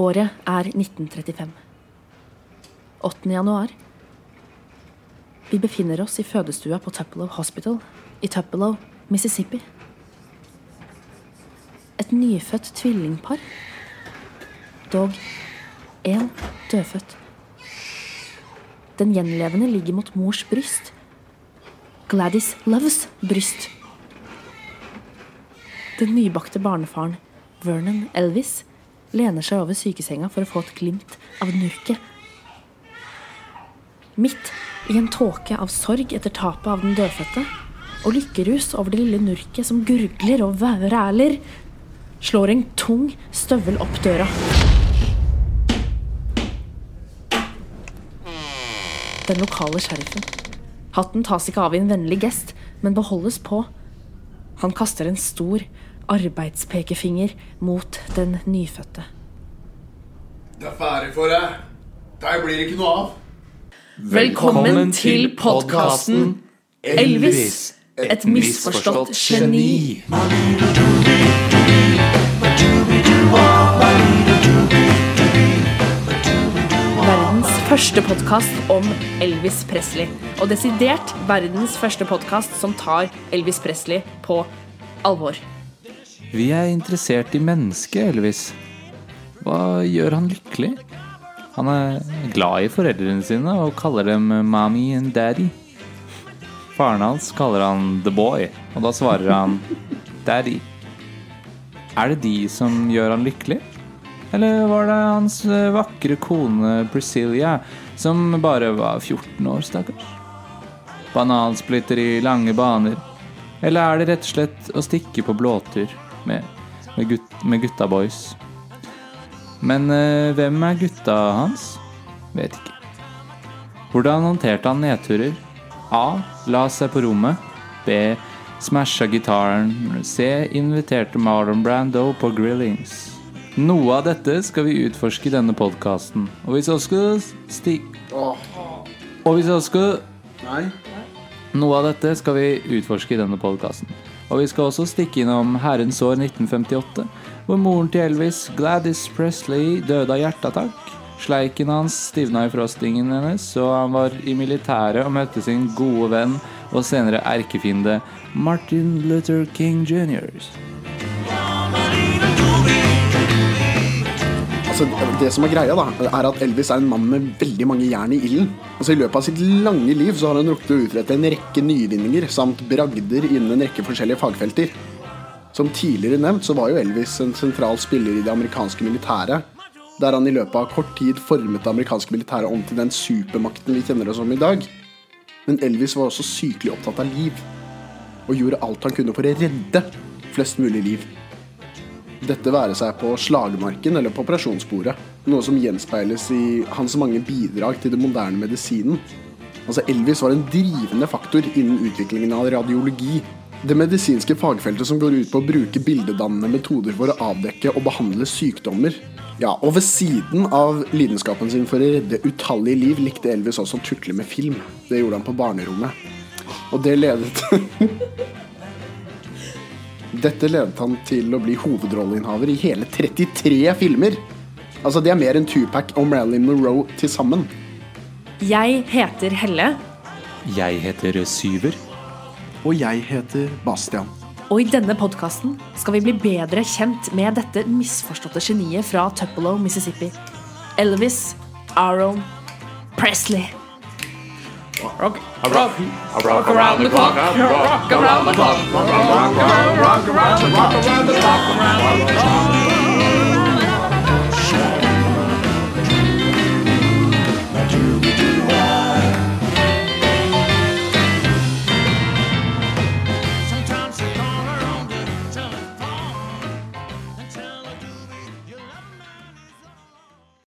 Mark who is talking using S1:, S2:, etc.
S1: Året er 1935. 8. januar. Vi befinner oss i fødestua på Tuppelow Hospital i Tuppelow, Mississippi. Et nyfødt tvillingpar. Dog én dødfødt. Den gjenlevende ligger mot mors bryst. Gladys Loves bryst. Den nybakte barnefaren, Vernon Elvis, lener seg over sykesenga for å få et glimt av nurket. Midt i en tåke av sorg etter tapet av den dødfødte, og lykkerus over det lille nurket som gurgler og vræler, slår en tung støvel opp døra. Den lokale sheriffen. Hatten tas ikke av i en vennlig gest, men beholdes på. Han kaster en stor arbeidspekefinger mot den nyfødte.
S2: Det er ferdig for deg. Deg blir ikke noe av.
S1: Velkommen til podkasten Elvis, et misforstått geni. Verdens første podkast om Elvis Presley. Og desidert verdens første podkast som tar Elvis Presley på alvor.
S3: Vi er interessert i mennesket, Elvis. Hva gjør han lykkelig? Han er glad i foreldrene sine og kaller dem mommy and daddy. Faren hans kaller han the boy, og da svarer han daddy. Er det de som gjør han lykkelig? Eller var det hans vakre kone Priscilla, som bare var 14 år, stakkars? Banansplitter i lange baner? Eller er det rett og slett å stikke på blåtur med, med, gut, med gutta boys? Men eh, hvem er gutta hans? Vet ikke. Hvordan håndterte han nedturer? A. La seg på rommet. B. Smasha gitaren. C. Inviterte Marlon Brando på grillings. Noe av dette skal vi utforske i denne podkasten. Og hvis jeg skulle... sti... Og hvis jeg skulle...
S2: Nei.
S3: Noe av dette skal vi utforske i denne podkasten. Og vi skal også stikke innom herrens år 1958, hvor moren til Elvis, Gladys Presley, døde av hjerteattakk. Sleiken hans stivna i frostingen hennes, og han var i militæret og møtte sin gode venn og senere erkefiende Martin Luther King jr.
S2: Altså, det som er greia, da, er at Elvis er en mann med veldig mange jern i ilden. Altså, I løpet av sitt lange liv så har han rukket å utrette en rekke nyvinninger samt bragder innen en rekke forskjellige fagfelter. Som tidligere nevnt så var jo Elvis en sentral spiller i det amerikanske militæret, der han i løpet av kort tid formet det amerikanske militæret om til den supermakten vi kjenner oss som i dag. Men Elvis var også sykelig opptatt av liv, og gjorde alt han kunne for å redde flest mulig liv. Dette være seg på slagmarken eller på operasjonsbordet. Noe som gjenspeiles i hans mange bidrag til den moderne medisinen. Altså Elvis var en drivende faktor innen utviklingen av radiologi. Det medisinske fagfeltet som går ut på å bruke bildedannende metoder for å avdekke og behandle sykdommer. Ja, Og ved siden av lidenskapen sin for å redde utallige liv, likte Elvis også å tukle med film. Det gjorde han på barnerommet. Og det ledet Dette ledet han til å bli hovedrolleinnehaver i hele 33 filmer. Altså, Det er mer enn Tupac og Marilyn Monroe til sammen.
S1: Jeg heter Helle,
S3: Jeg heter Syver.
S2: Og jeg heter Bastian.
S1: og i denne podkasten skal vi bli bedre kjent med dette misforståtte geniet fra Tupelo, Mississippi. Elvis Aaron Presley.
S4: Rock, rock, rock around the clock, rock around the clock, rock, rock, rock, rock around the clock. rock around the clock, rock around the clock.